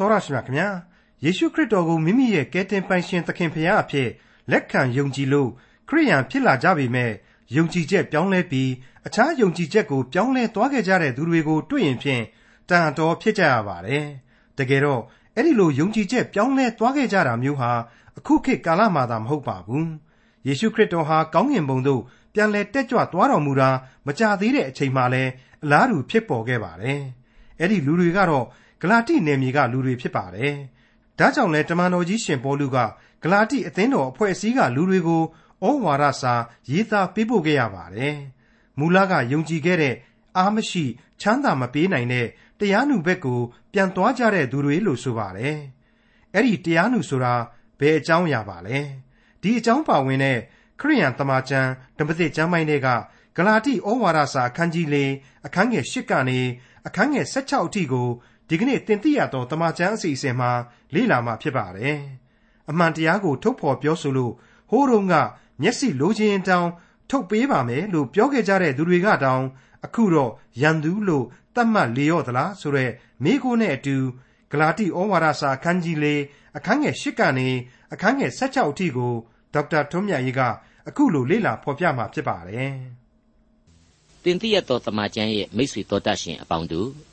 တော်ရရှိမြခင်ဗျာယေရှုခရစ်တော်ကိုမိမိရဲ့ကယ်တင်ပိုင်ရှင်သခင်ဖရာအဖြစ်လက်ခံယုံကြည်လို့ခရိယန်ဖြစ်လာကြပေမဲ့ယုံကြည်ချက်ပြောင်းလဲပြီးအခြားယုံကြည်ချက်ကိုပြောင်းလဲသွားခဲ့ကြတဲ့သူတွေကိုတွေ့ရင်ဖြင့်တန်တော်ဖြစ်ကြရပါတယ်တကယ်တော့အဲ့ဒီလိုယုံကြည်ချက်ပြောင်းလဲသွားခဲ့ကြတာမျိုးဟာအခုခေတ်ကာလမှာသာမဟုတ်ပါဘူးယေရှုခရစ်တော်ဟာကောင်းကင်ဘုံသို့ပြန်လဲတက်ကြွသွားတော်မူတာမကြသေးတဲ့အချိန်မှလည်းအလားတူဖြစ်ပေါ်ခဲ့ပါတယ်အဲ့ဒီလူတွေကတော့ ဂလာတိနယ်မြေကလူတွေဖြစ်ပါတယ်။ဒါကြောင့်လဲတမန်တော်ကြီးရှင်ပေါလုကဂလာတိအသင်းတော်အဖွဲ့အစည်းကလူတွေကိုဩဝါဒစာရေးသားပေးပို့ခဲ့ရပါတယ်။မူလကယုံကြည်ခဲ့တဲ့အားမရှိချမ်းသာမပေးနိုင်တဲ့တရားနုဘက်ကိုပြန်သွားကြတဲ့သူတွေလို့ဆိုပါတယ်။အဲ့ဒီတရားနုဆိုတာဘယ်အကြောင်းအရာပါလဲ။ဒီအကြောင်းပါဝင်တဲ့ခရိယန်တမန်ကျမ်းဓမ္မသစ်ကျမ်းပိုင်းတွေကဂလာတိဩဝါဒစာအခန်းကြီး၄အခန်းငယ်၈ကနေအခန်းငယ်၁၆အထိကို ဒီကနေ့တင်ပြရသောတမန်ကျမ်းအစီအစဉ်မှာလေ့လာမှာဖြစ်ပါတယ်။အမှန်တရားကိုထုတ်ဖော်ပြောဆိုလို့ဟိုးတုန်းကမျက်စိလိုချင်တောင်ထုတ်ပေးပါမယ်လို့ပြောခဲ့ကြတဲ့သူတွေကတောင်အခုတော့ရန်သူလို့သတ်မှတ်လေရော့သလားဆိုတော့မိခိုးနဲ့အတူဂလာတိဩဝါဒစာအခန်းကြီး၄အခန်းငယ်၈ကနေအခန်းငယ်၁၆အထိကိုဒေါက်တာထွန်းမြတ်ရေးကအခုလိုလေ့လာဖော်ပြမှာဖြစ်ပါတယ်။တင်ပြရသောတမန်ကျမ်းရဲ့မိတ်ဆွေတော်တတ်ရှင်အပေါင်းတို့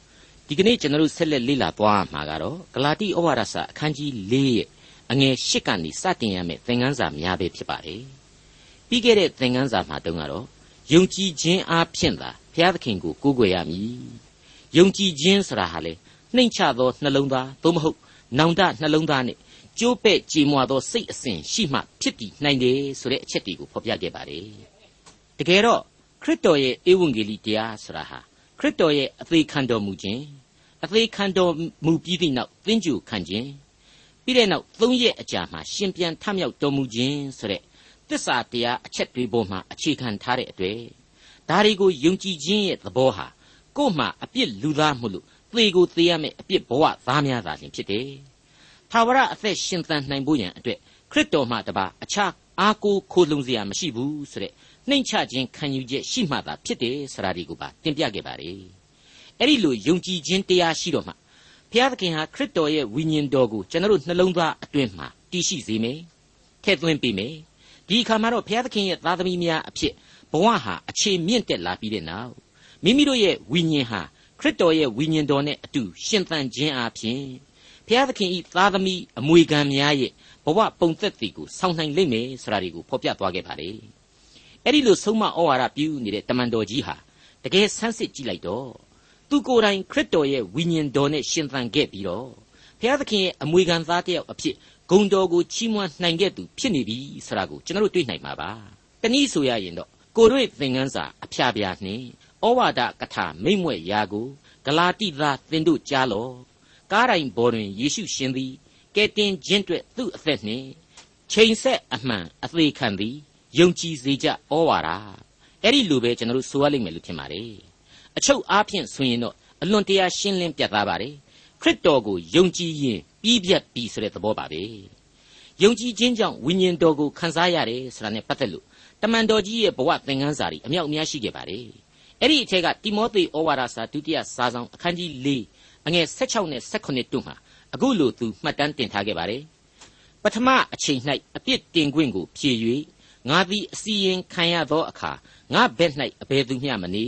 ဒီကနေ့ကျွန်တော်တို့ဆက်လက်လေ့လာသွားမှာကတော့ဂလာတိဩဝါဒစာအခန်းကြီး၄ရဲ့အငယ်၈ကနေစတင်ရမယ့်သင်ခန်းစာများပဲဖြစ်ပါတယ်။ပြီးခဲ့တဲ့သင်ခန်းစာမှာတုန်းကတော့ယုံကြည်ခြင်းအားဖြင့်သာဘုရားသခင်ကိုကိုးကွယ်ရမည်။ယုံကြည်ခြင်းဆိုတာဟာလေနှိမ်ချသောနှလုံးသားသို့မဟုတ်နောင်တနှလုံးသားနဲ့ကျိုးပဲ့ကြေမွသောစိတ်အစဉ်ရှိမှဖြစ်တည်နိုင်တယ်ဆိုတဲ့အချက်တွေကိုဖော်ပြခဲ့ပါတယ်။တကယ်တော့ခရစ်တော်ရဲ့ဧဝံဂေလိတရားဆိုတာဟာ ခရစ်တော်ရဲ့အသေးခံတော်မူခြင်းအသေးခံတော်မူပြီးသည့်နောက်သင်ကြူခံခြင်းပြီးတဲ့နောက်သုံးရက်အကြာမှာရှင်ပြန်ထမြောက်တော်မူခြင်းဆိုတဲ့သစ္စာတရားအချက်တွေပေါ်မှာအခြေခံထားတဲ့အတွေ့ဒါတွေကိုယုံကြည်ခြင်းရဲ့သဘောဟာကို့မှာအပြစ်လူသားမှုလို့သေကိုသေရမယ့်အပြစ်ဘဝသားများသာလျှင်ဖြစ်တယ်။သာဝရအသက်ရှင်သန်နိုင်ဖို့ရန်အတွက်ခရစ်တော်မှတပါအခြား အားကိုးခိုးလုံစရာမရှိဘူးဆိုတဲ့နှိမ့်ချခြင်းခံယူချက်ရှိမှသာဖြစ်တယ်ဆိုတာဒီကိုပါတင်ပြခဲ့ပါလေအဲ့ဒီလိုယုံကြည်ခြင်းတရားရှိတော့မှဘုရားသခင်ဟာခရစ်တော်ရဲ့ဝိညာဉ်တော်ကိုကျွန်တော်တို့နှလုံးသားအတွင်းမှာတည်ရှိစေမယ်ထည့်သွင်းပေးမယ်ဒီအခါမှာတော့ဘုရားသခင်ရဲ့သားသမီးများအဖြစ်ဘဝဟာအခြေမြင့်တက်လာပြီးတဲ့နောက်မိမိတို့ရဲ့ဝိညာဉ်ဟာခရစ်တော်ရဲ့ဝိညာဉ်တော်နဲ့အတူရှင်သန်ခြင်းအပြင် ဘုရားသခင်ဤသားသမီးအမွေခံများရဲ့ဘဝပုံသက်တည်ကိုဆောင်းနိုင်လိမ့်မယ်ဆိုတာတွေကိုဖော်ပြသွားခဲ့ပါလေအဲ့ဒီလိုဆုံးမဩဝါဒပြုနေတဲ့တမန်တော်ကြီးဟာတကယ်ဆန်းစစ်ကြည့်လိုက်တော့သူကိုယ်တိုင်ခရစ်တော်ရဲ့ဝိညာဉ်တော်နဲ့ရှင်သန်ခဲ့ပြီးတော့ဘုရားသခင်ရဲ့အမွေခံသားတစ်ယောက်အဖြစ်ဂုံတော်ကိုချီးမွမ်းနိုင်ခဲ့သူဖြစ်နေပြီဆိုတာကိုကျွန်တော်တို့တွေ့နိုင်မှာပါတနည်းဆိုရရင်တော့ကိုတို့သင်ခန်းစာအဖျားပြားနှင့်ဩဝါဒကထာမိမ့်မွဲ့ရာကိုဂလာတိသားသင်တို့ကြားလော ကားတိုင်ဘော်တွင်ယေရှုရှင်သည်ကဲတင်ခြင်းအတွက်သူ့အသက်နှင့်ချိန်ဆက်အမှန်အသေးခံသည်ယုံကြည်စေကြဩဝါဒအဲ့ဒီလိုပဲကျွန်တော်တို့ဆိုရလိမ့်မယ်လို့ထင်ပါတယ်အချုပ်အားဖြင့်ဆိုရင်တော့အလွန်တရာရှင်းလင်းပြတ်သားပါတယ်ခရစ်တော်ကိုယုံကြည်ရင်ပြီးပြတ်ပြီဆိုတဲ့သဘောပါပဲယုံကြည်ခြင်းကြောင့်ဝိညာဉ်တော်ကိုခံစားရတယ်ဆိုတာနဲ့ပတ်သက်လို့တမန်တော်ကြီးရဲ့ဘဝသင်ခန်းစာတွေအမြောက်အများရှိခဲ့ပါတယ်အဲ့ဒီအထက်ကတိမောသေဩဝါဒစာဒုတိယစာဆောင်အခန်းကြီး၄ အငယ်16နဲ့18တို့မှာအခုလိုသူမှတ်တမ်းတင်ထားခဲ့ပါတယ်ပထမအချိန်၌အပြစ်တင်ခွင့်ကိုဖြေ၍ငါသည်အစီရင်ခံရသောအခါငါဘက်၌အဘယ်သူမျှမနေ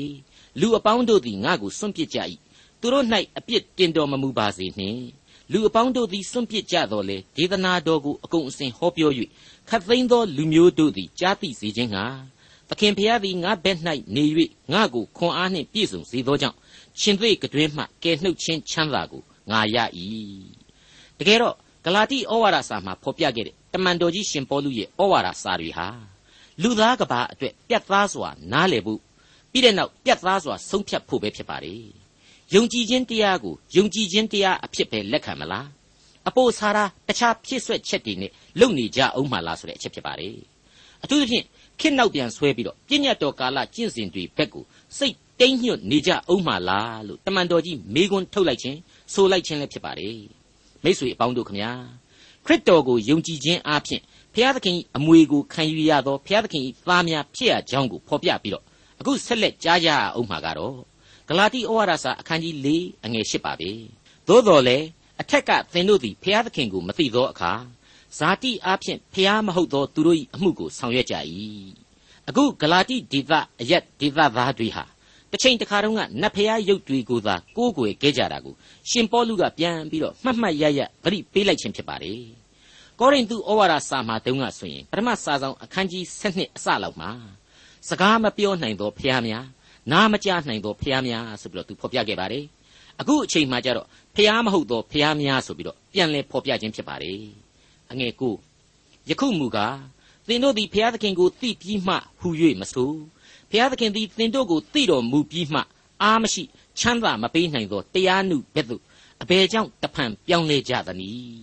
လူအပေါင်းတို့သည်ငါ့ကိုစွန့်ပစ်ကြ၏သူတို့၌အပြစ်တင်တော်မမူပါစေနှင့်လူအပေါင်းတို့သည်စွန့်ပစ်ကြတော်လေဒေသနာတော်ကိုအကုန်အစင်ဟောပြော၍ခတ်သိမ်းသောလူမျိုးတို့သည်ကြားသိစေခြင်းငှာသခင်ဖျားသည်ငါဘက်၌နေ၍ငါကိုခွန်အားနှင့်ပြည့်စုံစေသောကြောင့် ရှင်သွေးကတွင်မှကဲနှုတ်ခြင်းချမ်းသာကိုငါရ၏တကယ်တော့ဂလာတိဩဝါဒစာမှာဖော်ပြခဲ့တဲ့တမန်တော်ကြီးရှင်ပေါလုရဲ့ဩဝါဒစာတွေဟာလူသားကဘာအတွက်ပြတ်သားစွာနားလည်ဖို့ပြီးတဲ့နောက်ပြတ်သားစွာဆုံးဖြတ်ဖို့ပဲဖြစ်ပါလေယုံကြည်ခြင်းတရားကိုယုံကြည်ခြင်းတရားအဖြစ်ပဲလက်ခံမလားအပိုဆာရာတခြားဖြစ်ဆွက်ချက်တွေနဲ့လုံနေကြအောင်မှလားဆိုတဲ့အချက်ဖြစ်ပါလေအထူးသဖြင့်ခေတ်နောက်ပြန်ဆွဲပြီးတော့ပြည့်ညတ်တော်ကာလကျင့်စဉ်တွေဘက်ကိုစိတ် တိမ်ညွတ်နေကြအောင်မှလားလို့တမန်တော်ကြီးမေခွန်းထုတ်လိုက်ခြင်းဆိုလိုက်ခြင်းလည်းဖြစ်ပါလေမိတ်ဆွေအပေါင်းတို့ခမညာခရစ်တော်ကိုယုံကြည်ခြင်းအပြင်ဖျားသခင်အမွေကိုခံယူရသောဖျားသခင်သားများဖြစ်ရကြောင်းကိုဖော်ပြပြီးတော့အခုဆက်လက်ကြားကြအောင်မှာကတော့ဂလာတိဩဝါဒစာအခန်းကြီး၄အငယ်၈ပါပဲသို့တော်လည်းအထက်ကသင်တို့သည်ဖျားသခင်ကိုမသိသောအခါဇာတိအားဖြင့်ဖျားမဟုတ်သောသူတို့၏အမှုကိုဆောင်ရွက်ကြ၏အခုဂလာတိဒေသအရက်ဒေသသားတွေဟာ တစ်ချိန်တစ်ခါတုန်းကနတ်ဖျားရုပ်တွေကိုသာကိုးကွယ်ခဲ့ကြတာကိုရှင်ပေါလုကပြန်ပြီးတော့မှတ်မှတ်ရရသတိပေးလိုက်ခြင်းဖြစ်ပါတယ်ကောရိန္သုဩဝါဒစာမှာတုန်းကဆိုရင်ပထမစာဆောင်အခန်းကြီး7အစလောက်မှာစကားမပြောနိုင်သောဖျားများနားမကြားနိုင်သောဖျားများဆိုပြီးတော့သူဖော်ပြခဲ့ပါတယ်အခုအချိန်မှကျတော့ဖျားမဟုတ်သောဖျားများဆိုပြီးတော့ပြန်လဲဖော်ပြခြင်းဖြစ်ပါတယ်အငယ်ကိုယခုမူကားသင်တို့သည်ဖျားသခင်ကိုသိပြီးမှဟူ၍မဆို ဖျားသခင်သည်သင်တို့ကိုသိတော်မူပြီးမှအားမရှိချမ်းသာမပေးနိုင်သောတရားနုဘက်သို့အဘယ်ကြောင့်တဖန်ပြောင်းလဲကြသနည်း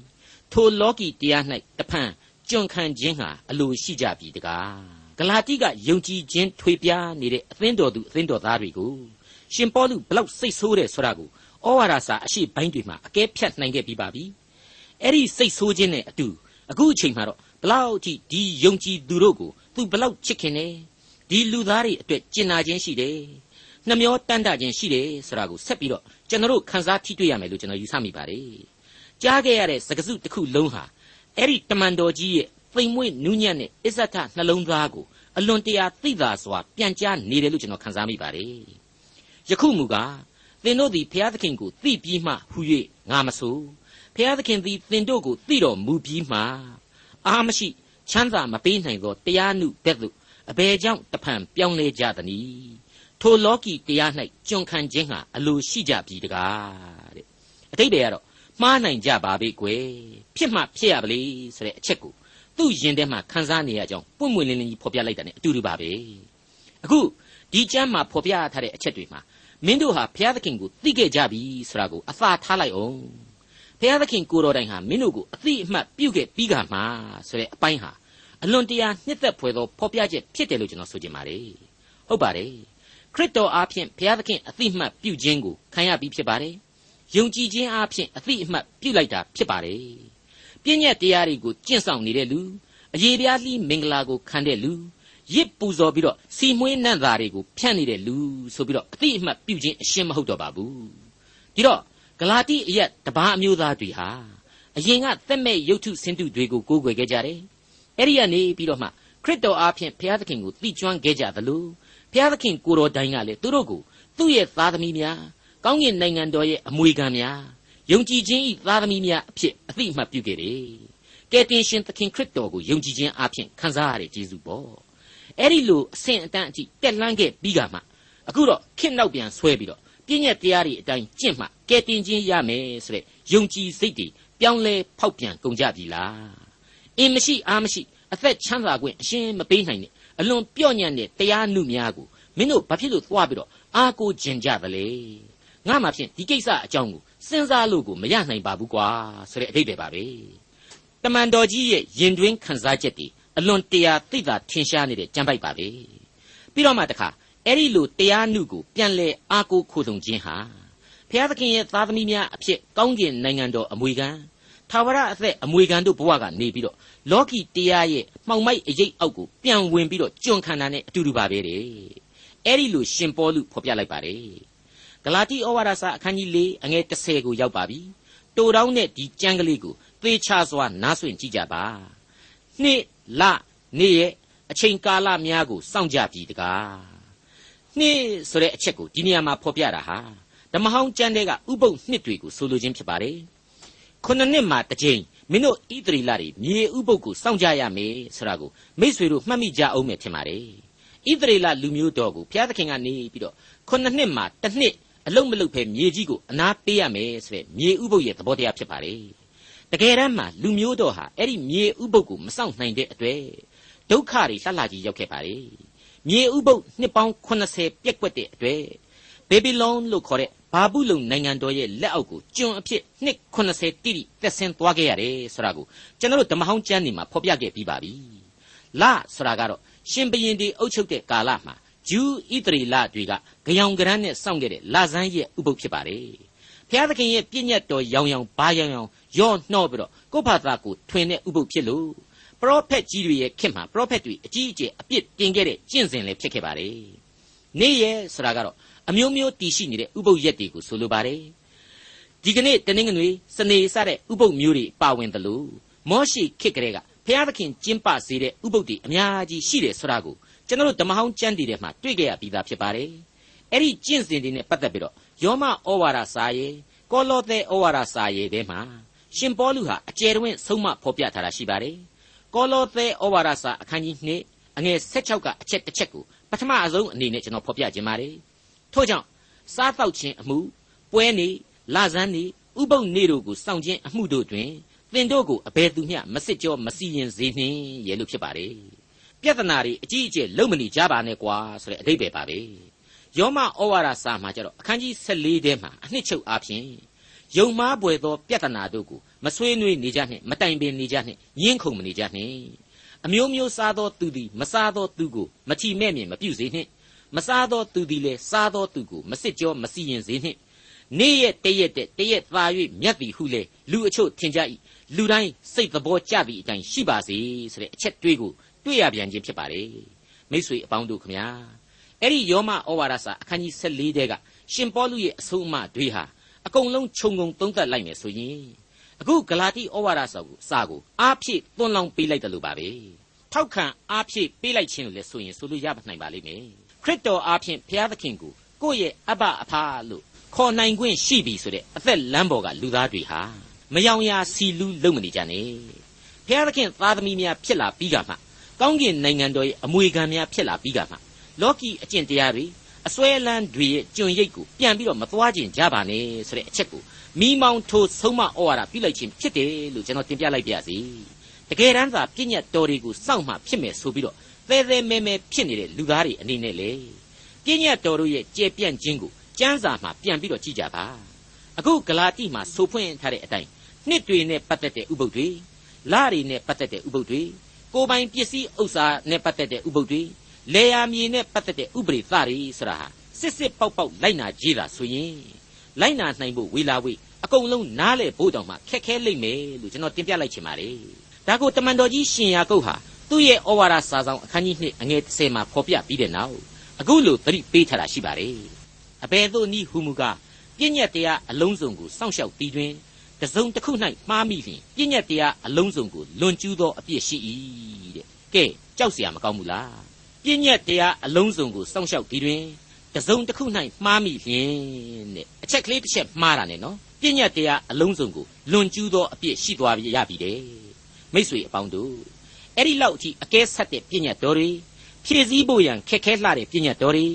ထိုလောကီတရား၌တဖန်ကျွန်ခံခြင်းဟာအလိုရှိကြပြီတကားဂလာတိကယုံကြည်ခြင်းထွေပြားနေတဲ့အသင်းတော်သူအသင်းတော်သားတွေကိုရှင်ပေါလုဘလောက်စိတ်ဆိုးတယ်ဆိုတာကိုဩဝါဒစာအရှိပိုင်းတွေမှာအကဲဖြတ်နိုင်ခဲ့ပြီးပါပြီအဲ့ဒီစိတ်ဆိုးခြင်းနဲ့အတူအခုအချိန်မှာတော့ဘလောက်ထိဒီယုံကြည်သူတို့ကိုသူဘလောက်ချစ်ခင်နေ ဒီလူသားတွေအတွက်ကျင်နာခြင်းရှိတယ်နှမျောတန်တခြင်းရှိတယ်ဆိုတာကိုဆက်ပြီးတော့ကျွန်တော်တို့ခန်းစားထိတွေ့ရမယ်လို့ကျွန်တော်ယူဆမိပါတယ်ကြားခဲ့ရတဲ့စကားစုတစ်ခုလုံးဟာအဲ့ဒီတမန်တော်ကြီးရဲ့သိမ်မွေ့နူးညံ့တဲ့အစ္ဆထနှလုံးသားကိုအလွန်တရာသိသာစွာပြန်ကြားနေတယ်လို့ကျွန်တော်ခန်းစားမိပါတယ်ယခုမူကားသင်တို့သည်ဘုရားသခင်ကိုသိပြီးမှဟူ၍ငါမဆိုဘုရားသခင်သည်သင်တို့ကိုသိတော်မူပြီးမှအာမရှိချမ်းသာမပေးနိုင်သောတရားနုဘက်သို့ အဘယ်ကြောင့်တဖန်ပြောင်းလဲကြသနည်းထိုလောကီတရား၌ကျွန်ခံခြင်းဟာအလိုရှိကြပြီတကားတဲ့အတိတ်တွေကတော့မှားနိုင်ကြပါပေကွယ်ဖြစ်မှဖြစ်ရပါလေဆိုတဲ့အချက်ကိုသူ့ရင်ထဲမှာခန်းစားနေရကြောင်းပွင့်ပွင့်လင်းလင်းကြီးဖော်ပြလိုက်တာ ਨੇ အတူတူပါပဲအခုဒီကျမ်းမှာဖော်ပြထားတဲ့အချက်တွေမှာမင်းတို့ဟာဘုရားသခင်ကိုသိခဲ့ကြပြီဆိုတာကိုအသာထားလိုက်အောင်ဘုရားသခင်ကိုတော်တိုင်ဟာမင်းတို့ကိုအသိအမှတ်ပြုခဲ့ပြီးကမှဆိုတဲ့အပိုင်းဟာ အလွန်တရာနှစ်သက်ဖွယ်သောဖော်ပြချက်ဖြစ်တယ်လို့ကျွန်တော်ဆိုချင်ပါတယ်ဟုတ်ပါတယ်ခရစ်တော်အားဖြင့်ဘုရားသခင်အသိအမှတ်ပြုခြင်းကိုခံရပြီးဖြစ်ပါတယ်ယုံကြည်ခြင်းအားဖြင့်အသိအမှတ်ပြုလိုက်တာဖြစ်ပါတယ်ပြည့်ညက်တရားတွေကိုကျင့်ဆောင်နေတဲ့လူအယေပြားလှီးမင်္ဂလာကိုခံတဲ့လူရစ်ပူဇော်ပြီးတော့စီမွေးနန့်သားတွေကိုဖြန့်နေတဲ့လူဆိုပြီးတော့အတိအမှတ်ပြုခြင်းအရှင်းမဟုတ်တော့ပါဘူးဒီတော့ဂလာတိအရက်တပားအမျိုးသားတွေဟာအရင်ကသက်မဲ့ရုပ်ထုစင်တုတွေကိုကိုးကွယ်ခဲ့ကြတယ် အဲ့ဒီကနေပြီးတော့မှခရစ်တော်အားဖြင့်ဘုရားသခင်ကိုသိကျွမ်းခဲ့ကြသလိုဘုရားသခင်ကိုတော်တိုင်ကလည်းသူတို့ကိုသူ့ရဲ့သားသမီးများကောင်းကင်နိုင်ငံတော်ရဲ့အမွေခံများယုံကြည်ခြင်းဤသားသမီးများအဖြစ်အသိအမှတ်ပြုခဲ့တယ်ကယ်တင်ရှင်သခင်ခရစ်တော်ကိုယုံကြည်ခြင်းအပြင်ခံစားရတဲ့ယေရှုပေါ့အဲ့ဒီလိုအဆင့်အတန်းအထိတက်လှမ်းခဲ့ပြီးကမှအခုတော့ခေတ်နောက်ပြန်ဆွဲပြီးတော့ပြည့်ညက်တရားတွေအတိုင်းကျင့်မှကဲတင်ခြင်းရမယ်ဆိုတဲ့ယုံကြည်စိတ်တွေပြောင်းလဲဖောက်ပြန်ကုန်ကြပြီလား အင်းမရှိအားမရှိအသက်ချမ်းသာခွင့်အရှင်းမပေးနိုင်နဲ့အလွန်ပြော့ညံ့တဲ့တရားနုများကိုမင်းတို့ဘာဖြစ်လို့သွားပြီးတော့အားကိုးကျင်ကြသလဲငါမှဖြင့်ဒီကိစ္စအကြောင်းကိုစဉ်းစားလို့ကိုမရနိုင်ပါဘူးကွာဆိုတဲ့အဓိပ္ပာယ်ပါပဲတမန်တော်ကြီးရဲ့ရင်တွင်းခံစားချက်တွေအလွန်တရာသိတာထင်ရှားနေတဲ့ကြံပိုက်ပါပဲပြီးတော့မှတခါအဲ့ဒီလိုတရားနုကိုပြန်လဲအားကိုးခိုဆုံခြင်းဟာဘုရားသခင်ရဲ့သားသမီးများအဖြစ်ကောင်းကျင်နိုင်ငံတော်အမွေခံ သာဝရအသက်အမွေခံတို့ဘဝကနေပြီးတော့လောကီတရားရဲ့မှောင်မိုက်အရေးအောက်ကိုပြန်ဝင်ပြီးတော့ကြွန့်ခံတာနဲ့အတူတူပါပဲတဲ့အဲ့ဒီလိုရှင်ပေါလုဖော်ပြလိုက်ပါတယ်ဂလာတိဩဝါဒစာအခန်းကြီး၄အငယ်30ကိုရောက်ပါပြီတိုတောင်းတဲ့ဒီကျမ်းကလေးကိုသေချာစွာနားဆွင့်ကြည့်ကြပါနှစ်လနေ့ရဲ့အချိန်ကာလများကိုစောင့်ကြပြီတကားနှစ်ဆိုတဲ့အချက်ကိုဒီနေရာမှာဖော်ပြတာဟာဓမ္မဟောင်းကျမ်းတဲ့ကဥပုပ်နှစ်တွေကိုဆိုလိုခြင်းဖြစ်ပါတယ် ခုနှစ်နှစ်မှာတစ်ကြိမ်မင်းတို့ဣသရီလတွေမြေဥပုပ်ကိုစောင့်ကြရမယ်ဆိုတာကိုမိษွေတို့မှတ်မိကြအောင်မယ်ထင်ပါတယ်ဣသရေလလူမျိုးတော်ကိုဘုရားသခင်ကနေပြီးတော့ခုနှစ်နှစ်မှာတစ်နှစ်အလုံးမလုံးဖဲမြေကြီးကိုအနာပေးရမယ်ဆိုတဲ့မြေဥပုပ်ရဲ့သဘောတရားဖြစ်ပါတယ်တကယ်တမ်းမှာလူမျိုးတော်ဟာအဲ့ဒီမြေဥပုပ်ကိုမစောင့်နိုင်တဲ့အတွက်ဒုက္ခတွေလှလှကြီးရောက်ခဲ့ပါလေမြေဥပုပ်နှစ်ပေါင်း80ပြက်ကွက်တဲ့အတွက်ဘေဘီလုံလို့ခေါ်တဲ့ ဘာဘူးလုံနိုင်ငံတော်ရဲ့လက်အောက်ကိုကျွန်အဖြစ်နှစ်80တိတိတက်ဆင်းသွားခဲ့ရတယ်ဆိုတာကိုကျွန်တော်တို့ဓမ္မဟောင်းကျမ်းနေမှာဖော်ပြခဲ့ပြီးပါပြီလဆိုတာကတော့ရှင်ဘရင်ဒီအုပ်ချုပ်တဲ့ကာလမှာဂျူးဣသရေလတွေကကြောင်ကရန်းနဲ့စောင့်ခဲ့တဲ့လာဇန်းရဲ့ဥပုပ်ဖြစ်ပါတယ်ဘုရားသခင်ရဲ့ပြည့်ညတ်တော်ရောင်ရောင်ဘာရောင်ရောင်ရော့နှော့ပြီးတော့ကိုယ့်ဘာသာကိုထွင်တဲ့ဥပုပ်ဖြစ်လို့ပရောဖက်ကြီးတွေရဲ့ခင်မှာပရောဖက်တွေအကြီးအကျယ်အပြစ်တင်ခဲ့တဲ့ကျင့်စဉ်လည်းဖြစ်ခဲ့ပါတယ်။နေ့ရက်ဆိုတာကတော့ အမျိုးမျိုးတည်ရှိနေတဲ့ဥပုပ်ရက်တွေကိုဆိုလိုပါတယ်။ဒဒီကနေ့တနင်္ဂနွေစနေစတဲ့ဥပုပ်မျိုးတွေပါဝင်တယ်လို့မောရှိခေတ်ကလေးကဘုရားသခင်ကျင်းပစေတဲ့ဥပုပ်တွေအများကြီးရှိတယ်ဆိုတာကိုကျွန်တော်တို့ဓမ္မဟောင်းကျမ်းတည်ထဲမှာတွေ့ကြရပြီးသားဖြစ်ပါတယ်အဲ့ဒီကျင့်စဉ်တွေနဲ့ပတ်သက်ပြီးတော့ယောမဩဝါဒစာရေးကောလောသဲဩဝါဒစာရေးထဲမှာရှင်ပေါလုဟာအကျယ်တွင်ဆုံးမဖော်ပြထားတာရှိပါတယ်ကောလောသဲဩဝါဒစာအခန်းကြီး2အငယ်16ကအချက်တစ်ချက်ကိုပထမအဆုံးအနေနဲ့ကျွန်တော်ဖော်ပြခြင်းပါတယ် ထို့ကြောင့်စားတော့ခြင်းအမှုပွဲနေလဇန်းနေဥပုပ်နေတို့ကိုစောင့်ခြင်းအမှုတို့တွင်သင်တို့ကိုအဘယ်သူမျှမစစ်ကြောမစီရင်စေနှင့်ရဲ့လို့ဖြစ်ပါတယ်ပြဿနာတွေအကြီးအကျယ်လုံးမနေကြပါနဲ့ကွာဆိုတဲ့အဓိပ္ပာယ်ပါပဲယောမဩဝါဒစာမှာကျတော့အခန်းကြီး14ထဲမှာအနှစ်ချုပ်အားဖြင့်ယုံမားပွေသောပြဿနာတို့ကိုမဆွေးနွေးနေကြနှင့်မတိုင်ပင်နေကြနှင့်ညှင်းခုန်မနေကြနှင့်အမျိုးမျိုးစားသောသူသည်မစားသောသူကိုမချီမဲ့မြင်မပြုစေနှင့် မစားသောသူသည်လည်းစားသောသူကိုမစစ်ကြောမစီရင်စေနှင့်နေ့ရက်တရက်တဲ့တရက်သာ၍မြတ်သည်ဟုလေလူအချို့ထင်ကြ၏လူတိုင်းစိတ်သဘောကျသည့်အတိုင်းရှိပါစေဆိုတဲ့အချက်တွေးကိုတွေ့ရပြန်ခြင်းဖြစ်ပါတယ်မိษွေအပေါင်းတို့ခမညာအဲ့ဒီယောမဩဝါဒစာအခန်းကြီး14တဲကရှင်ပေါလုရဲ့အဆုံးအမတွေဟာအကုန်လုံးခြုံငုံသုံးသပ်လိုက်မယ်ဆိုရင်အခုဂလာတိဩဝါဒစာကိုစာကိုအားဖြည့်သွန်းလောင်းပေးလိုက်တယ်လို့ပါပဲထောက်ခံအားဖြည့်ပေးလိုက်ခြင်းလို့လည်းဆိုရင်ဆိုလို့ရပါနိုင်ပါလိမ့်မယ် ခရစ်တော်အားဖြင့်ဘုရားသခင်ကိုကိုယ့်ရဲ့အဘအဖာလို့ခေါ်နိုင်ခွင့်ရှိပြီဆိုတဲ့အသက်လမ်းပေါ်ကလူသားတွေဟာမယောင်ရာစီလူးလုံမနေကြနဲ့ဘုရားသခင်သားသမီးများဖြစ်လာပြီးကမှကောင်းကင်နိုင်ငံတော်ရဲ့အမွေခံများဖြစ်လာပြီးကမှလောကီအကျင့်တရားတွေအစွဲလန်းတွေရဲ့ကျွန်ရိပ်ကိုပြန်ပြီးတော့မသွားခြင်းကြပါနဲ့ဆိုတဲ့အချက်ကိုမိမောင်ထိုးဆုံးမဩဝါဒပြုလိုက်ခြင်းဖြစ်တယ်လို့ကျွန်တော်တင်ပြလိုက်ပါရစေတကယ်တမ်းသာပြည့်ညတ်တော်တွေကိုစောင့်မှဖြစ်မယ်ဆိုပြီးတော့ သဲသဲမဲမဲဖြစ်နေတဲ့လူသားတွေအနေနဲ့လေပြည့်ညတ်တော်တို့ရဲ့ကျေပြန့်ခြင်းကိုကျမ်းစာမှာပြန်ပြီးတော့ကြည့်ကြပါအခုဂလာတိမှာဆိုဖွင့်ထားတဲ့အတိုင်းနှစ်တွေနဲ့ပတ်သက်တဲ့ဥပုပ်တွေလတွေနဲ့ပတ်သက်တဲ့ဥပုပ်တွေကိုယ်ပိုင်ပစ္စည်းဥစ္စာနဲ့ပတ်သက်တဲ့ဥပုပ်တွေလေယာမြေနဲ့ပတ်သက်တဲ့ဥပရိသတွေဆိုတာဟာစစ်စစ်ပေါက်ပေါက်လိုက်နာကြည့်တာဆိုရင်လိုက်နာနိုင်ဖို့ဝေလာဝေးအကုန်လုံးနားလေဖို့တောင်မှခက်ခဲလိမ့်မယ်လို့ကျွန်တော်တင်ပြလိုက်ချင်ပါတယ်ဒါကိုတမန်တော်ကြီးရှင်ယာကုတ်ဟာ သူ့ရဲ့ဩဝါဒစာဆောင်အခန်းကြီး2အငယ်30မှာဖော်ပြပြီးတဲ့နောက်အခုလိုသတိပေးထားတာရှိပါတယ်အဘယ်သို့နည်းဟူမူကားပြည့်ညက်တရားအလုံးစုံကိုစောင့်ရှောက်ပြီးတွင်တစုံတစ်ခု၌မှားမိလျင်ပြည့်ညက်တရားအလုံးစုံကိုလွန်ကျူးသောအပြစ်ရှိ၏တဲ့ကဲကြောက်เสียမကောင်းဘူးလားပြည့်ညက်တရားအလုံးစုံကိုစောင့်ရှောက်ပြီးတွင်တစုံတစ်ခု၌မှားမိလျင်တဲ့အချက်ကလေးတစ်ချက်မှားတာနဲ့နော်ပြည့်ညက်တရားအလုံးစုံကိုလွန်ကျူးသောအပြစ်ရှိသွားရပြီတဲ့မိษွေအပေါင်းတို့ အဲ့ဒီလောက်အထိအကဲဆက်တဲ့ပြည့်ညက်တော်တွေဖြည့်ဆည်းဖို့ရန်ခက်ခဲလှတဲ့ပြည့်ညက်တော်တွေ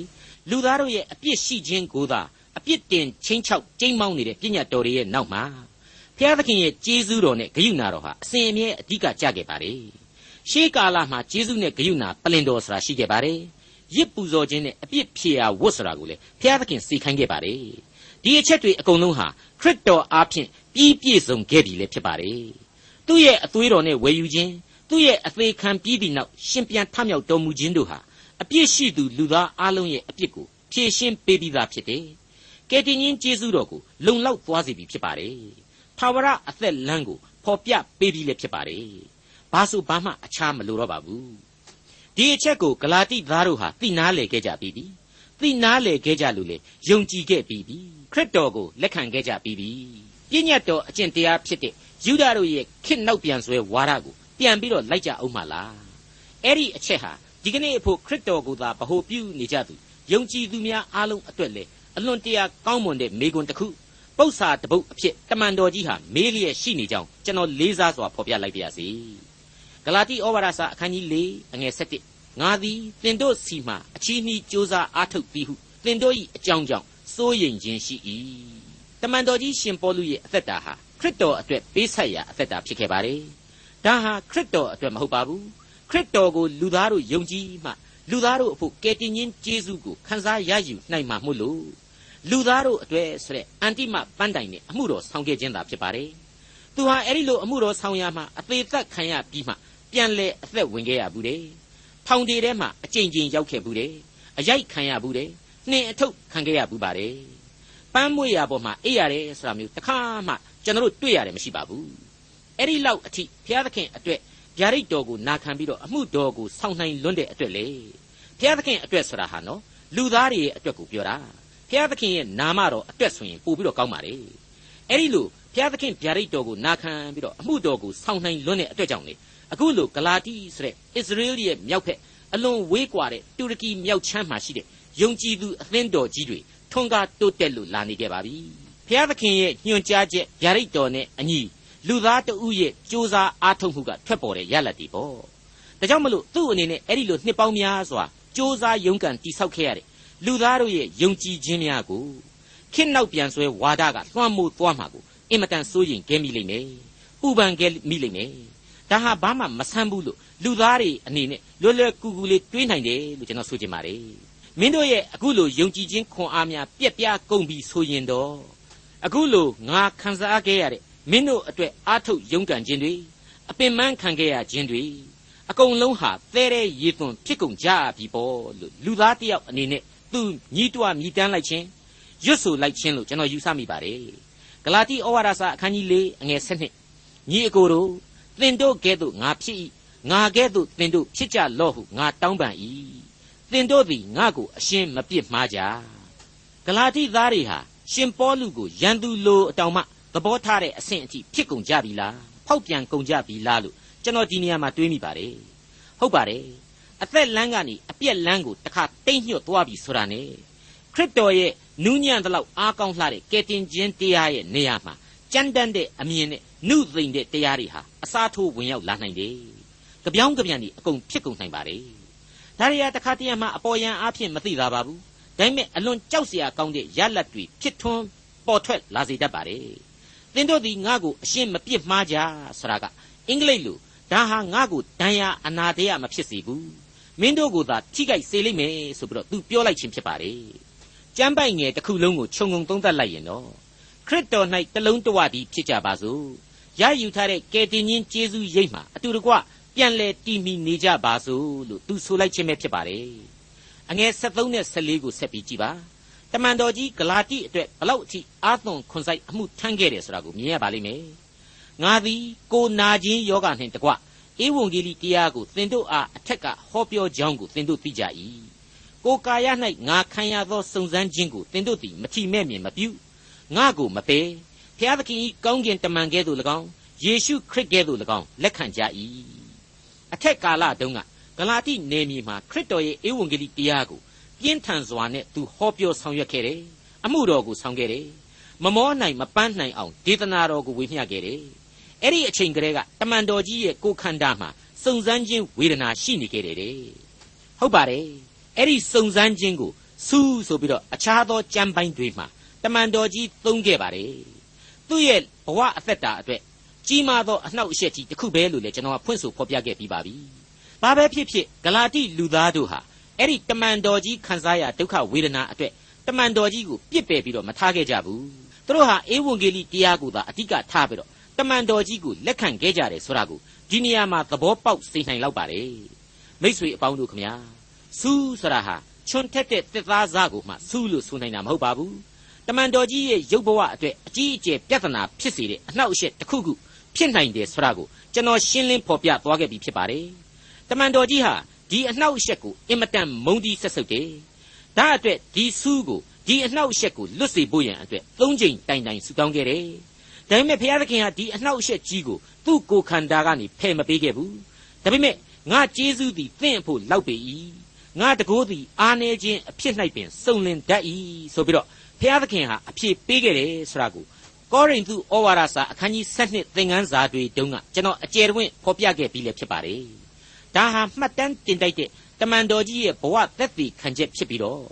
လူသားတို့ရဲ့အပြစ်ရှိခြင်းကိုသာအပြစ်တင်ချင်းချောက်ကျိမ်းမောင်းနေတဲ့ပြည့်ညတ်တော်တွေရဲ့နောက်မှာဘုရားသခင်ရဲ့ကျေးဇူးတော်နဲ့ဂရုဏာတော်ဟာအစဉ်အမြဲအဓိကကျခဲ့ပါတယ်ရှေးကာလမှာကျေးဇူးနဲ့ဂရုဏာပလင်တော်ဆိုတာရှိခဲ့ပါတယ်ရစ်ပူဇော်ခြင်းနဲ့အပြစ်ဖြေရာဝတ်ဆိုတာကိုလေဘုရားသခင်စေခိုင်းခဲ့ပါတယ်ဒီအချက်တွေအကုန်လုံးဟာခရစ်တော်အားဖြင့်ပြီးပြည့်စုံခဲ့ပြီလေဖြစ်ပါတယ်သူ့ရဲ့အသွေးတော်နဲ့ဝယ်ယူခြင်း သူ့ရဲ့အသေးခံပြီးသည့်နောက်ရှင်ပြန်ထမြောက်တော်မူခြင်းတို့ဟာအပြစ်ရှိသူလူသားအလုံးရဲ့အပြစ်ကိုဖြေရှင်းပေးပြီးသားဖြစ်တယ်။ကယ်တင်ရှင်ကျေးဇူးတော်ကိုလုံလောက်သွားစေပြီဖြစ်ပါတယ်။ထာဝရအသက်လမ်းကိုဖော်ပြပေးပြီးလည်းဖြစ်ပါတယ်။ဘာဆိုဘာမှအခြားမလိုတော့ပါဘူး။ဒီအချက်ကိုဂလာတိသားတို့ဟာသိနာလေခဲ့ကြပြီးပြီ။သိနာလေခဲ့ကြလို့လေယုံကြည်ခဲ့ပြီးပြီ။ခရစ်တော်ကိုလက်ခံခဲ့ကြပြီးပြီ။ပြည့်ညတ်တော်အကျင့်တရားဖြစ်တဲ့ယူဒာတို့ရဲ့ခေတ်နောက်ပြန်ဆွဲဝါဒကို ပြန်ပြီးတော့လိုက်ကြအောင်ပါလား။အဲ့ဒီအချက်ဟာဒီကနေ့အဖို့ခရစ်တော်ကိုသာဗဟိုပြုနေကြသူယုံကြည်သူများအားလုံးအတွက်လည်းအလွန်တရာကောင်းမွန်တဲ့မေကွန်းတစ်ခုပု္ပ္ပာတပုတ်အဖြစ်တမန်တော်ကြီးဟာမေးလျက်ရှိနေကြောင်းကျွန်တော်လေးစားစွာဖော်ပြလိုက်ပါရစေဂလာတိဩဝါဒစာအခန်းကြီး၄အငယ်၁၁ငါသည်သင်တို့စီမှအချီးနှီးကြိုးစားအားထုတ်ပြီးဟုသင်တို့၏အကြောင်းကြောင့်စိုးရိမ်ခြင်းရှိ၏တမန်တော်ကြီးရှင်ပေါလုရဲ့အသက်တာဟာခရစ်တော်အတွက်ပေးဆက်ရာအသက်တာဖြစ်ခဲ့ပါတယ် ဒါဟာခရစ်တော်အတွက်မဟုတ်ပါဘူးခရစ်တော်ကိုလူသားတို့ယုံကြည်မှလူသားတို့အဖို့ကယ်တင်ရှင်ယေရှုကိုခံစားရယူနိုင်မှာမို့လို့လူသားတို့အတွေ့ဆိုတဲ့အန်တိမပန်းတိုင်နဲ့အမှုတော်ဆောင်ခဲ့ခြင်းသာဖြစ်ပါတယ်။သူဟာအဲ့ဒီလိုအမှုတော်ဆောင်ရမှအသေးသက်ခံရပြီးမှပြန်လဲအသက်ဝင်ခဲ့ရဘူးတဲ့။ထောင်တေထဲမှာအကြိမ်ကြိမ်ရောက်ခဲ့ဘူးတဲ့။အရိုက်ခံရဘူးတဲ့။နှင်အထုပ်ခံခဲ့ရဘူးပါတယ်။ပန်းမွေရပေါ်မှာအေးရတယ်ဆိုတာမျိုးတခါမှကျွန်တော်တို့တွေ့ရတယ်မရှိပါဘူး။ အဲ့ဒီလောက်အထိဘုရားသခင်အတွက်ဗျာဒိတ်တော်ကိုနာခံပြီးတော့အမှုတော်ကိုဆောင်နိုင်လွန်းတဲ့အတွက်လေဘုရားသခင်အတွက်ဆိုတာဟာနော်လူသားတွေရဲ့အတွက်ကိုပြောတာဘုရားသခင်ရဲ့နာမတော်အတွက်ဆိုရင်ပို့ပြီးတော့ကောင်းပါလေအဲ့ဒီလိုဘုရားသခင်ဗျာဒိတ်တော်ကိုနာခံပြီးတော့အမှုတော်ကိုဆောင်နိုင်လွန်းတဲ့အတွက်ကြောင့်လေအခုလိုဂလာတိဆိုတဲ့အစ္စရေးရဲ့မြောက်ဖက်အလွန်ဝေးကွာတဲ့တူရကီမြောက်ချမ်းမှာရှိတဲ့ယုံကြည်သူအသင်းတော်ကြီးတွေထွန်းကားတိုးတက်လို့လာနေကြပါပြီဘုရားသခင်ရဲ့ညွှန်ကြားချက်ဗျာဒိတ်တော်နဲ့အညီ လူသားတဦးရဲ့စူးစမ်းအားထုတ်မှုကထွက်ပေါ်တဲ့ရလဒ်တွေပေါ့ဒါကြောင့်မလို့သူ့အနေနဲ့အဲ့ဒီလိုနှစ်ပေါင်းများစွာစူးစမ်းရုံးကန်တိဆောက်ခဲ့ရတဲ့လူသားတို့ရဲ့ယုံကြည်ခြင်းများကိုခေတ်နောက်ပြန်ဆွဲဝါဒကလွှမ်းမိုးသွားမှာကိုအင်မတန်စိုးရင်ခဲမိလိမ့်မယ်ပူပန်ခဲမိလိမ့်မယ်ဒါဟာဘာမှမဆန်းဘူးလို့လူသားတွေအနေနဲ့လွယ်လွယ်ကူကူလေးတွေးနိုင်တယ်လို့ကျွန်တော်ဆိုချင်ပါတယ်မင်းတို့ရဲ့အခုလိုယုံကြည်ခြင်းခွန်အားများပြက်ပြားကုန်ပြီဆိုရင်တော့အခုလိုငါခံစားခဲ့ရတဲ့ မင်းတို့အတွက်အားထုတ်ယုံကန်ခြင်းတွေအပင်ပန်းခံခဲ့ရခြင်းတွေအကုန်လုံးဟာသဲတဲ့ရေသွန်ဖြစ်ကုန်ကြပြီပေါ့လို့လူသားတယောက်အနေနဲ့သူညီးတွားမြည်တမ်းလိုက်ခြင်းရွတ်ဆိုလိုက်ခြင်းလို့ကျွန်တော်ယူဆမိပါတယ်ဂလာတိဩဝါဒစာအခန်းကြီး၄အငယ်၁၂ညီအကိုတို့သင်တို့ကဲ့သို့ငါဖြစ်၏ငါကဲ့သို့သင်တို့ဖြစ်ကြလော့ဟုငါတောင်းပန်၏သင်တို့သည်ငါကိုအရှင်းမပြစ်မှားကြဂလာတိသားတွေဟာရှင်ပေါလုကိုရန်သူလိုအတောင်မှ သဘောထားတဲ့အဆင့်အထိဖြစ်ကုန်ကြပြီလားဖောက်ပြန်ကုန်ကြပြီလားလို့ကျွန်တော်ဒီနေရာမှာတွေးမိပါတယ်ဟုတ်ပါတယ်အသက်လမ်းကနေအပြက်လမ်းကိုတစ်ခါတိတ်ညွတ်သွားပြီဆိုတာ ਨੇ ခရစ်တော်ရဲ့နူးညံ့တဲ့လောက်အားကောင်းလှတဲ့ကယ်တင်ခြင်းတရားရဲ့နေရာမှာကြမ်းတမ်းတဲ့အမြင်နဲ့နှုတ်သိမ့်တဲ့တရားတွေဟာအစားထိုးဝင်ရောက်လာနိုင်တယ်။ကြပြောင်းကြပြန်ဒီအကုန်ဖြစ်ကုန်နိုင်ပါတယ်။ဒါရီယာတစ်ခါတည်းမှအပေါ်ယံအားဖြင့်မသိတာပါဘူး။ဒါပေမဲ့အလွန်ကြောက်စရာကောင်းတဲ့ရလတ်တွေဖြစ်ထွန်းပေါ်ထွက်လာစေတတ်ပါတယ်။ သင်တို့သည်ငါ့ကိုအရှင်းမပြစ်မှားကြဆိုတာကအင်္ဂလိပ်လိုဒါဟာငါ့ကိုဒဏ်ရာအနာတရမဖြစ်စေဘူး။မင်းတို့ကိုသာထိခိုက်စေလိမ့်မယ်ဆိုပြီးတော့သူပြောလိုက်ခြင်းဖြစ်ပါတယ်။ကျမ်းပိုက်ငယ်တစ်ခုလုံးကိုခြုံငုံသုံးသပ်လိုက်ရင်တော့ခရစ်တော်၌တလုံးတဝတည်းဖြစ်ကြပါစို့ရယူထားတဲ့ကယ်တင်ရှင်ကျေးဇူးရိပ်မှာအတူတကွပြန်လဲတည်မီနေကြပါစို့လို့သူဆိုလိုက်ခြင်းပဲဖြစ်ပါတယ်အငယ်73နဲ့74ကိုဆက်ပြီးကြည်ပါ တမန်တော်ကြီးဂလာတိအတွက်ဘလောက်အထိအာသွန်ခွန်ဆိုင်အမှုထမ်းခဲ့တယ်ဆိုတာကိုမြင်ရပါလိမ့်မယ်ငါသည်ကိုနာခြင်းယောဂနှင့်တကွဧဝံဂေလိတရားကိုသင်တို့အားအထက်ကဟောပြောကြောင်းကိုသင်တို့သိကြ၏ကိုကာယ၌ငါခံရသောစုံစမ်းခြင်းကိုသင်တို့သည်မထီမဲ့မြင်မပြုငါကိုမပယ်ဖျားသခင်ဤကောင်းကင်တမန်ကဲ့သို့၎င်းယေရှုခရစ်ကဲ့သို့၎င်းလက်ခံကြ၏အထက်ကာလတုန်းကဂလာတိနယ်မြေမှာခရစ်တော်ရဲ့ဧဝံဂေလိတရားကို ပြင်းထန်စွာနဲ့သူဟောပြောဆောင်ရွက်ခဲ့တယ်အမှုတော်ကိုဆောင်ခဲ့တယ်မမောနိုင်မပန်းနိုင်အောင်ဒေသနာတော်ကိုဝေမျှခဲ့တယ်အဲ့ဒီအချိန်ကလေးကတမန်တော်ကြီးရဲ့ကိုခန္ဓာမှာစုံစမ်းခြင်းဝေဒနာရှိနေခဲ့တယ်ဟုတ်ပါတယ်အဲ့ဒီစုံစမ်းခြင်းကိုစူးဆိုပြီးတော့အခြားသောကြမ်းပိုင်းတွေမှာတမန်တော်ကြီးသုံးခဲ့ပါတယ်သူ့ရဲ့ဘဝအသက်တာအတွက်ကြီးမားသောအနှောက်အယှက်ကြီးတစ်ခုပဲလို့လည်းကျွန်တော်ကဖွင့်ဆိုဖော်ပြခဲ့ပြီးပါပြီဘာပဲဖြစ်ဖြစ်ဂလာတိလူသားတို့ဟာ အဲ့ဒီတမန်တော်ကြီးခံစားရဒုက္ခဝေဒနာအတွက်တမန်တော်ကြီးကိုပြစ်ပယ်ပြီးတော့မထားခဲ့ကြဘူးသူတို့ဟာဧဝံဂေလိတရားကိုသာအဓိကထားပြီးတော့တမန်တော်ကြီးကိုလက်ခံခဲ့ကြတယ်ဆိုတာကိုဒီနေရာမှာသဘောပေါက်စေနိုင်လောက်ပါတယ်မိษွေအပေါင်းတို့ခမညာစူးဆိုတာဟာချွန်ထက်တဲ့တစ်သားစားကိုမှစူးလို့ဆိုနိုင်တာမဟုတ်ပါဘူးတမန်တော်ကြီးရဲ့ရုပ်ဘဝအတွက်အကြီးအကျယ်ပြဿနာဖြစ်စေတဲ့အနှောက်အယှက်တစ်ခုခုဖြစ်နိုင်တယ်ဆိုတာကိုကျွန်တော်ရှင်းလင်းဖော်ပြသွားခဲ့ပြီးဖြစ်ပါတယ်တမန်တော်ကြီးဟာ ဒီအနှောက်အယှက်ကိုအင်မတန်မုန်းတီးဆက်ဆုပ်တယ်ဒါအတွက်ဒီဆူးကိုဒီအနှောက်အယှက်ကိုလွတ်စေဖို့ရန်အတွက်သုံးချိန်တိုင်တိုင်ဆူတောင်းခဲ့တယ်ဒါပေမဲ့ဘုရားသခင်ဟာဒီအနှောက်အယှက်ကြီးကိုသူ့ကိုယ်ခန္ဓာကနေဖယ်မပေးခဲ့ဘူးဒါပေမဲ့ငါကျေးဇူးသည်သင့်အဖို့လောက်ပေ၏ငါတကိုးသည်အာနေခြင်းအဖြစ်၌ပင်စုံလင်တတ်၏ဆိုပြီးတော့ဘုရားသခင်ဟာအဖြေပေးခဲ့တယ်ဆိုတာကိုကောရိန္သုဩဝါဒစာအခန်းကြီး7သင်ခန်းစာတွေတုန်းကကျွန်တော်အကျယ်တွင်ဖော်ပြခဲ့ပြီးလည်းဖြစ်ပါတယ်။ ဒါဟာမှတ်တမ်းတင်တိုက်တဲ့တမန်တော်ကြီးရဲ့ဘဝသက်သေခံချက်ဖြစ်ပြီးတော့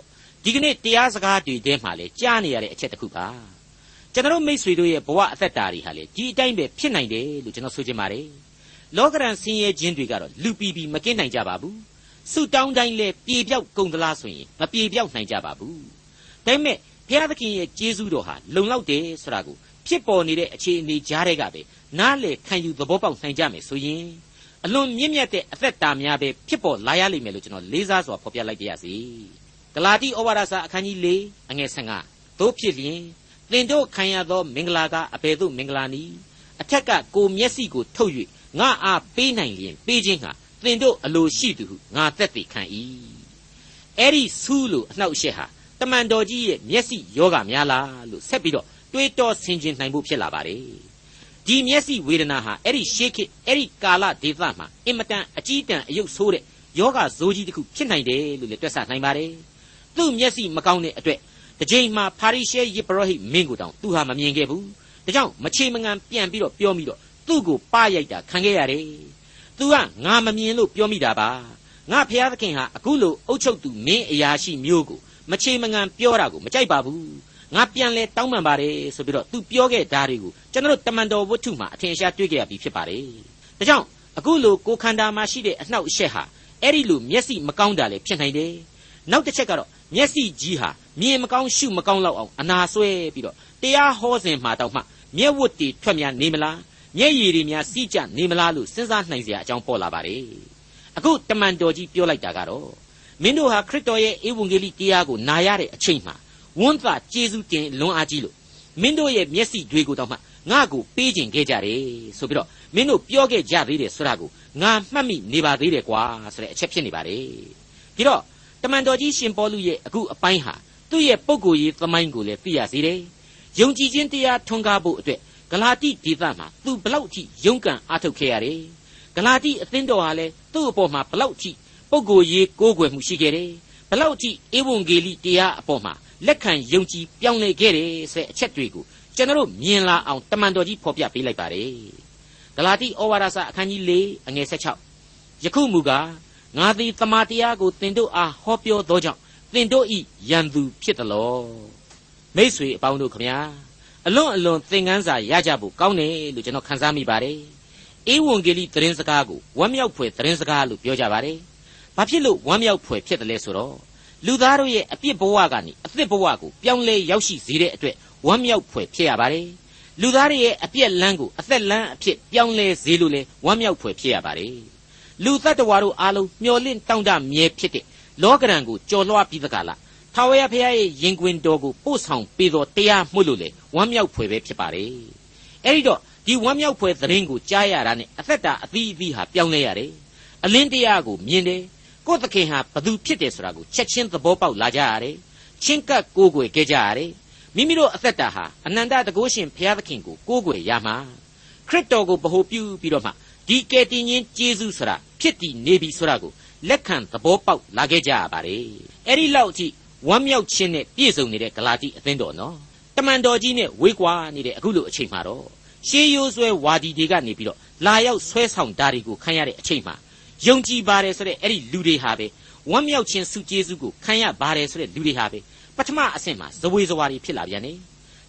ဒီကနေ့တရားစကားတွေထဲမှာလည်းကြားနေရတဲ့အချက်တစ်ခုပါ။ကျွန်တော်မိษွေတို့ရဲ့ဘဝအသက်တာတွေဟာလေဒီအတိုင်းပဲဖြစ်နိုင်တယ်လို့ကျွန်တော်ဆိုချင်ပါတယ်။လောကရန်ဆင်းရဲခြင်းတွေကတော့လူပီပီမကင်းနိုင်ကြပါဘူး။ဆုတောင်းတိုင်းလဲပြေပြောက်ကုန်သလားဆိုရင်မပြေပြောက်နိုင်ကြပါဘူး။ဒါပေမဲ့ဘုရားသခင်ရဲ့ကျေးဇူးတော်ဟာလုံလောက်တယ်ဆိုတာကိုဖြစ်ပေါ်နေတဲ့အခြေအနေကြားတွေကပဲနားလေခံယူသဘောပေါက်နိုင်ကြမယ်ဆိုရင် အလွန်မြင့်မြတ်တဲ့အသက်တာများပဲဖြစ်ပေါ်လာရလိမ့်မယ်လို့ကျွန်တော်လေးစားစွာဖော်ပြလိုက်ပါရစေ။ဂလာတိဩဝါဒစာအခန်းကြီး၄အငယ်15သို့ဖြစ်လျင်သင်တို့ခံရသောမင်္ဂလာကအဘယ်သို့မင်္ဂလာနည်းအထက်ကကိုမျက်စိကိုထုတ်၍ငါအားပေးနိုင်လျင်ပေးခြင်းဟာသင်တို့အလိုရှိသူဟုငါသက်သေခံ၏အဲ့ဒီဆူးလို့အနှောက်အယှက်ဟာတမန်တော်ကြီးရဲ့မျက်စိယောဂများလားလို့ဆက်ပြီးတော့တွေးတောဆင်ခြင်နိုင်ဖို့ဖြစ်လာပါတယ် ဒီမျက်စိဝေဒနာဟာအဲ့ဒီရှေးခေတ်အဲ့ဒီကာလဒေသမှာအင်မတန်အကြီးတန်းအယုတ်ဆိုးတဲ့ယောဂဇိုးကြီးတစ်ခုဖြစ်နိုင်တယ်လို့လည်းတွက်ဆနိုင်ပါတယ်သူ့မျက်စိမကောင်းတဲ့အတွက်တစ်ချိန်မှာဖာရိရှဲယေဘရဟိမင်းကိုတောင်သူဟာမမြင်ခဲ့ဘူးဒါကြောင့်မချေမငံပြန်ပြီးတော့ပြောမိတော့သူ့ကိုပါရိုက်တာခံခဲ့ရတယ်သူကငါမမြင်လို့ပြောမိတာပါငါဖျားသခင်ဟာအခုလိုအုတ်ချုပ်သူမင်းအရာရှိမျိုးကိုမချေမငံပြောတာကိုမကြိုက်ပါဘူး ငါပြန်လဲတောင်းပန်ပါတယ်ဆိုပြီးတော့သူပြောခဲ့တာတွေကိုကျွန်တော်တို့တမန်တော်ဝတ္ထုမှာအထင်ရှားတွေ့ကြရပြီဖြစ်ပါတယ်ဒါကြောင့်အခုလိုကိုခန္ဓာမှာရှိတဲ့အနှောက်အယှက်ဟာအဲ့ဒီလိုမျက်စိမကောင်းတာလည်းဖြစ်နိုင်တယ်နောက်တစ်ချက်ကတော့မျက်စိကြီးဟာမြင်မကောင်းရှုမကောင်းလောက်အောင်အနာဆွဲပြီးတော့တရားဟောစဉ်မှာတောင်မှမျက်ဝတ်တွေထွက်များနေမလားမျက်ရည်တွေများစီးကျနေမလားလို့စဉ်းစားနိုင်စရာအကြောင်းပေါ်လာပါတယ်အခုတမန်တော်ကြီးပြောလိုက်တာကတော့မင်းတို့ဟာခရစ်တော်ရဲ့ဧဝံဂေလိတရားကိုနာရတဲ့အချိန်မှာ ဝန်းသာကျေးဇူးတင်လွန်အားကြီးလို့မင်းတို့ရဲ့မျက်စိတွေကိုတောင်မှငါ့ကိုပေးခြင်းခဲ့ကြတယ်ဆိုပြီးတော့မင်းတို့ပြောခဲ့ကြသေးတယ်ဆိုတာကိုငါမှတ်မိနေပါသေးတယ်ကွာဆိုတဲ့အချက်ဖြစ်နေပါတယ်ဒီတော့တမန်တော်ကြီးရှင်ပေါလုရဲ့အခုအပိုင်းဟာသူ့ရဲ့ပုံကိုယ်ရေးသမိုင်းကိုလည်းသိရစေတယ်ယုံကြည်ခြင်းတရားထွန်းကားဖို့အတွက်ဂလာတိဒေသမှာသူဘလောက်အထိယုံကံအားထုတ်ခဲ့ရတယ်ဂလာတိအသင်းတော်ဟာလည်းသူ့အပေါ်မှာဘလောက်အထိပုံကိုယ်ရေးကိုးကွယ်မှုရှိခဲ့တယ်ဘလောက်အထိဧဝံဂေလိတရားအပေါ်မှာ လက်ခံယုံကြည်ပြောင်းလဲခဲ့တယ်ဆိုတဲ့အချက်တွေကိုကျွန်တော်မြင်လာအောင်တမန်တော်ကြီးဖော်ပြပေးလိုက်ပါတယ်ဂလာတိဩဝါဒစာအခန်းကြီး၄အငယ်16ယခုမူကားငါသည်တမန်တရားကိုသင်တို့အားဟောပြောသောကြောင့်သင်တို့ဤယံသူဖြစ်သလောမိษွေအပေါင်းတို့ခမညာအလွန်အလွန်သင်ခန်းစာရကြဖို့ကောင်းတယ်လို့ကျွန်တော်ခန်းစားမိပါတယ်ဧဝံဂေလိသတင်းစကားကိုဝမ်းမြောက်ဖွယ်သတင်းစကားလို့ပြောကြပါတယ်ဘာဖြစ်လို့ဝမ်းမြောက်ဖွယ်ဖြစ်တယ်လဲဆိုတော့ လူသားတို့ရဲ့အပြစ်ဘဝကနေအသစ်ဘဝကိုပြောင်းလဲရောက်ရှိစေတဲ့အတွက်ဝမ်းမြောက်ဖွယ်ဖြစ်ရပါတယ်လူသားတွေရဲ့အပြစ်လန်းကိုအသက်လန်းအဖြစ်ပြောင်းလဲစေလို့လဲဝမ်းမြောက်ဖွယ်ဖြစ်ရပါတယ်လူသတ္တဝါတို့အားလုံးမျော်လင့်တောင့်တမြဲဖြစ်တဲ့လောကရန်ကိုကြော်လွှားပြီးသကလားထာဝရဘုရားရဲ့ရင်ခွင်တော်ကိုပို့ဆောင်ပေးတော်တရားမှုလို့လေဝမ်းမြောက်ဖွယ်ပဲဖြစ်ပါတယ်အဲ့ဒီတော့ဒီဝမ်းမြောက်ဖွယ်သတင်းကိုကြားရတာနဲ့အသက်တာအသီးအသီးဟာပြောင်းလဲရတယ်အလင်းတရားကိုမြင်တယ် ကိုယ်သခင်ဟာဘသူဖြစ်တယ်ဆိုတာကိုချက်ချင်းသဘောပေါက်လာကြရတယ်ချင်းကပ်ကိုးကွယ်ခဲ့ကြရတယ်မိမိတို့အသက်တာဟာအနန္တတကုရှင်ဘုရားသခင်ကိုကိုးကွယ်ရမှာခရစ်တော်ကိုဗဟုပြုပြီးတော့မှဒီကယ်တင်ရှင်ယေရှုဆိုတာဖြစ်တည်နေပြီဆိုတာကိုလက်ခံသဘောပေါက်လာခဲ့ကြရပါတယ်အဲ့ဒီလောက်အထိဝမ်းမြောက်ခြင်းနဲ့ပြည့်စုံနေတဲ့ဂလာတိအသင်းတော်နော်တမန်တော်ကြီးနဲ့ဝေးကွာနေတဲ့အခုလိုအချိန်မှာတော့ရှေးရိုးဆွဲဝါဒီတွေကနေပြီးတော့လာရောက်ဆွဲဆောင်ဓာတွေကိုခံရတဲ့အချိန်မှာ ယုံကြည်ပါတယ်ဆိုတဲ့အဲ့ဒီလူတွေဟာပဲဝမ်းမြောက်ခြင်းစုကျေးဇူးကိုခံရပါတယ်ဆိုတဲ့လူတွေဟာပဲပထမအဆင့်မှာဇဝေဇဝါတွေဖြစ်လာပြန်တယ်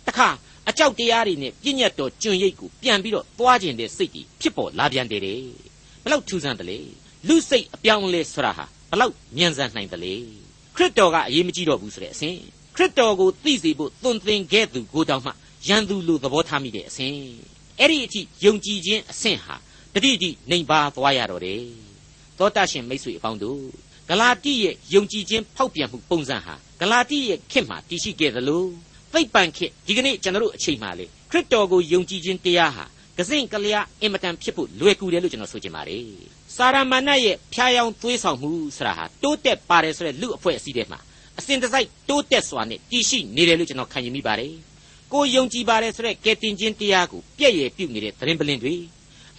တခါအကြောက်တရားတွေနဲ့ပြည့်ညတ်တော်ကျွံရိတ်ကိုပြန်ပြီးတော့သွားကျင်တဲ့စိတ်တွေဖြစ်ပေါ်လာပြန်တယ်ဘလောက်ထူးဆန်းတယ်လေလူစိတ်အပြောင်းလဲဆိုတာဟာဘလောက်မြန်ဆန်နိုင်တယ်လေခရစ်တော်ကအရေးမကြီးတော့ဘူးဆိုတဲ့အဆင့်ခရစ်တော်ကိုသိစေဖို့သွန်သင်ခဲ့သူကိုတောင်မှရန်သူလိုသဘောထားမိတဲ့အဆင့်အဲ့ဒီအထိယုံကြည်ခြင်းအဆင့်ဟာတတိတိနှိမ်ပါသွားရတော့တယ် သောတရှင်မိတ်ဆွေအပေါင်းတို့ဂလာတိရဲ့ယုံကြည်ခြင်းဖောက်ပြန်မှုပုံစံဟာဂလာတိရဲ့ခေတ်မှာတည်ရှိခဲ့သလိုသိပ္ပံခေတ်ဒီကနေ့ကျွန်တော်တို့အချိန်မှလေခရစ်တော်ကိုယုံကြည်ခြင်းတရားဟာကစင့်ကလျာအင်မတန်ဖြစ်ဖို့လွယ်ကူတယ်လို့ကျွန်တော်ဆိုချင်ပါတယ်စာရမဏတ်ရဲ့ဖျားယောင်းသွေးဆောင်မှုဆိုတာဟာတိုးတက်ပါတယ်ဆိုတဲ့လူအဖွဲ့အစည်းတွေမှာအစဉ်တစိုက်တိုးတက်စွာနဲ့တည်ရှိနေတယ်လို့ကျွန်တော်ခံယူမိပါတယ်ကိုယုံကြည်ပါတယ်ဆိုတဲ့ကယ်တင်ခြင်းတရားကိုပြည့်ရပြုနေတဲ့သတင်းပလင်တွေ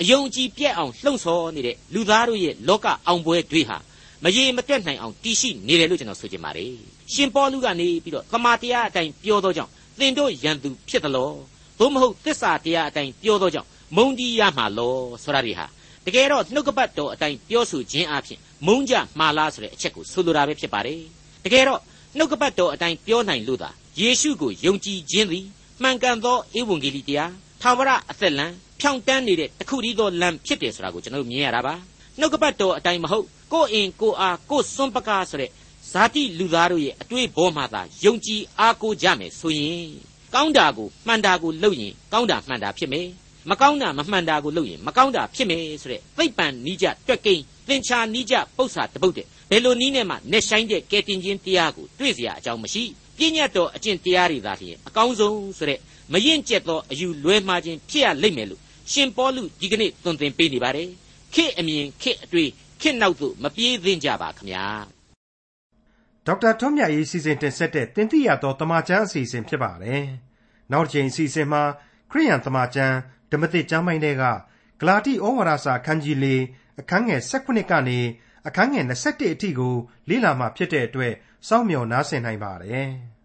အယုံကြည်ပြည့်အောင်လှုံ့ဆော်နေတဲ့လူသားတို့ရဲ့လောကအောင်ပွဲတွေဟာမရေမတွက်နိုင်အောင်တည်ရှိနေတယ်လို့ကျွန်တော်ဆိုချင်ပါတယ်ရှင်ပေါလုကနေပြီးတော့သမာတရားအတိုင်းပြောသောကြောင့်သင်တို့ယံသူဖြစ်သလောသို့မဟုတ်သစ္စာတရားအတိုင်းပြောသောကြောင့်မုန်းတီးရမှာလောဆိုတာတွေဟာတကယ်တော့နှုတ်ကပတ်တော်အတိုင်းပြောဆိုခြင်းအပြင်မုန်းကြမှားလားဆိုတဲ့အချက်ကိုဆိုလိုတာပဲဖြစ်ပါတယ်တကယ်တော့နှုတ်ကပတ်တော်အတိုင်းပြောနိုင်လို့သာယေရှုကိုယုံကြည်ခြင်းသည်မှန်ကန်သောဧဝံဂေလိတရားထာဝရအသက်လံ ဖြောင့်တန်းနေတဲ့တခုတည်းသောလမ်းဖြစ်တယ်ဆိုတာကိုကျွန်တော်မြင်ရတာပါနှုတ်ကပတ်တော်အတိုင်းမဟုတ်ကိုယ်အင်ကိုအားကိုယ်စွန့်ပကားဆိုတဲ့ဇာတိလူသားတို့ရဲ့အတွေ့ဘောမှသာယုံကြည်အားကိုးကြမယ်ဆိုရင်ကောင်းတာကိုမှန်တာကိုလုပ်ရင်ကောင်းတာမှန်တာဖြစ်မယ်မကောင်းတာမမှန်တာကိုလုပ်ရင်မကောင်းတာဖြစ်မယ်ဆိုတဲ့သိပ္ပံနိကြတွက်ကိန်းသင်္ချာနိကြပု္ပ္ပာတပုတ်တဲ့ဘယ်လိုနည်းနဲ့မှနဲ့ဆိုင်တဲ့ကဲတင်ခြင်းတရားကိုတွေ့เสียအကြောင်းမရှိပြည့်ညတ်တော်အကျင့်တရားတွေသာလျှင်အကောင်းဆုံးဆိုတဲ့မရင်ကျက်သောအယူလွဲမှားခြင်းဖြစ်ရလိမ့်မယ်လို့ ရှင်ပေါလုဒီကနေ့သွန်သင်ပေးနေပါတယ်ခေအမြင်ခေအတွေ့ခေနောက်သို့မပြေးသင့်ကြပါခမညာဒေါက်တာထွန်းမြတ်ရေးစီစဉ်တင်ဆက်တဲ့တင်ပြရသောတမချန်းအစီအစဉ်ဖြစ်ပါတယ်နောက်တစ်ချိန်အစီအစဉ်မှာခရိယန်သမာကျမ်းဓမ္မသစ်ကျမ်းပိုင်းတွေကဂလာတိဩဝါဒစာအခန်းကြီး၄အခန်းငယ်16ကနေအခန်းငယ်21အထိကိုလေ့လာမှဖြစ်တဲ့အတွက်စောင့်မျှော်နားဆင်နိုင်ပါတယ်။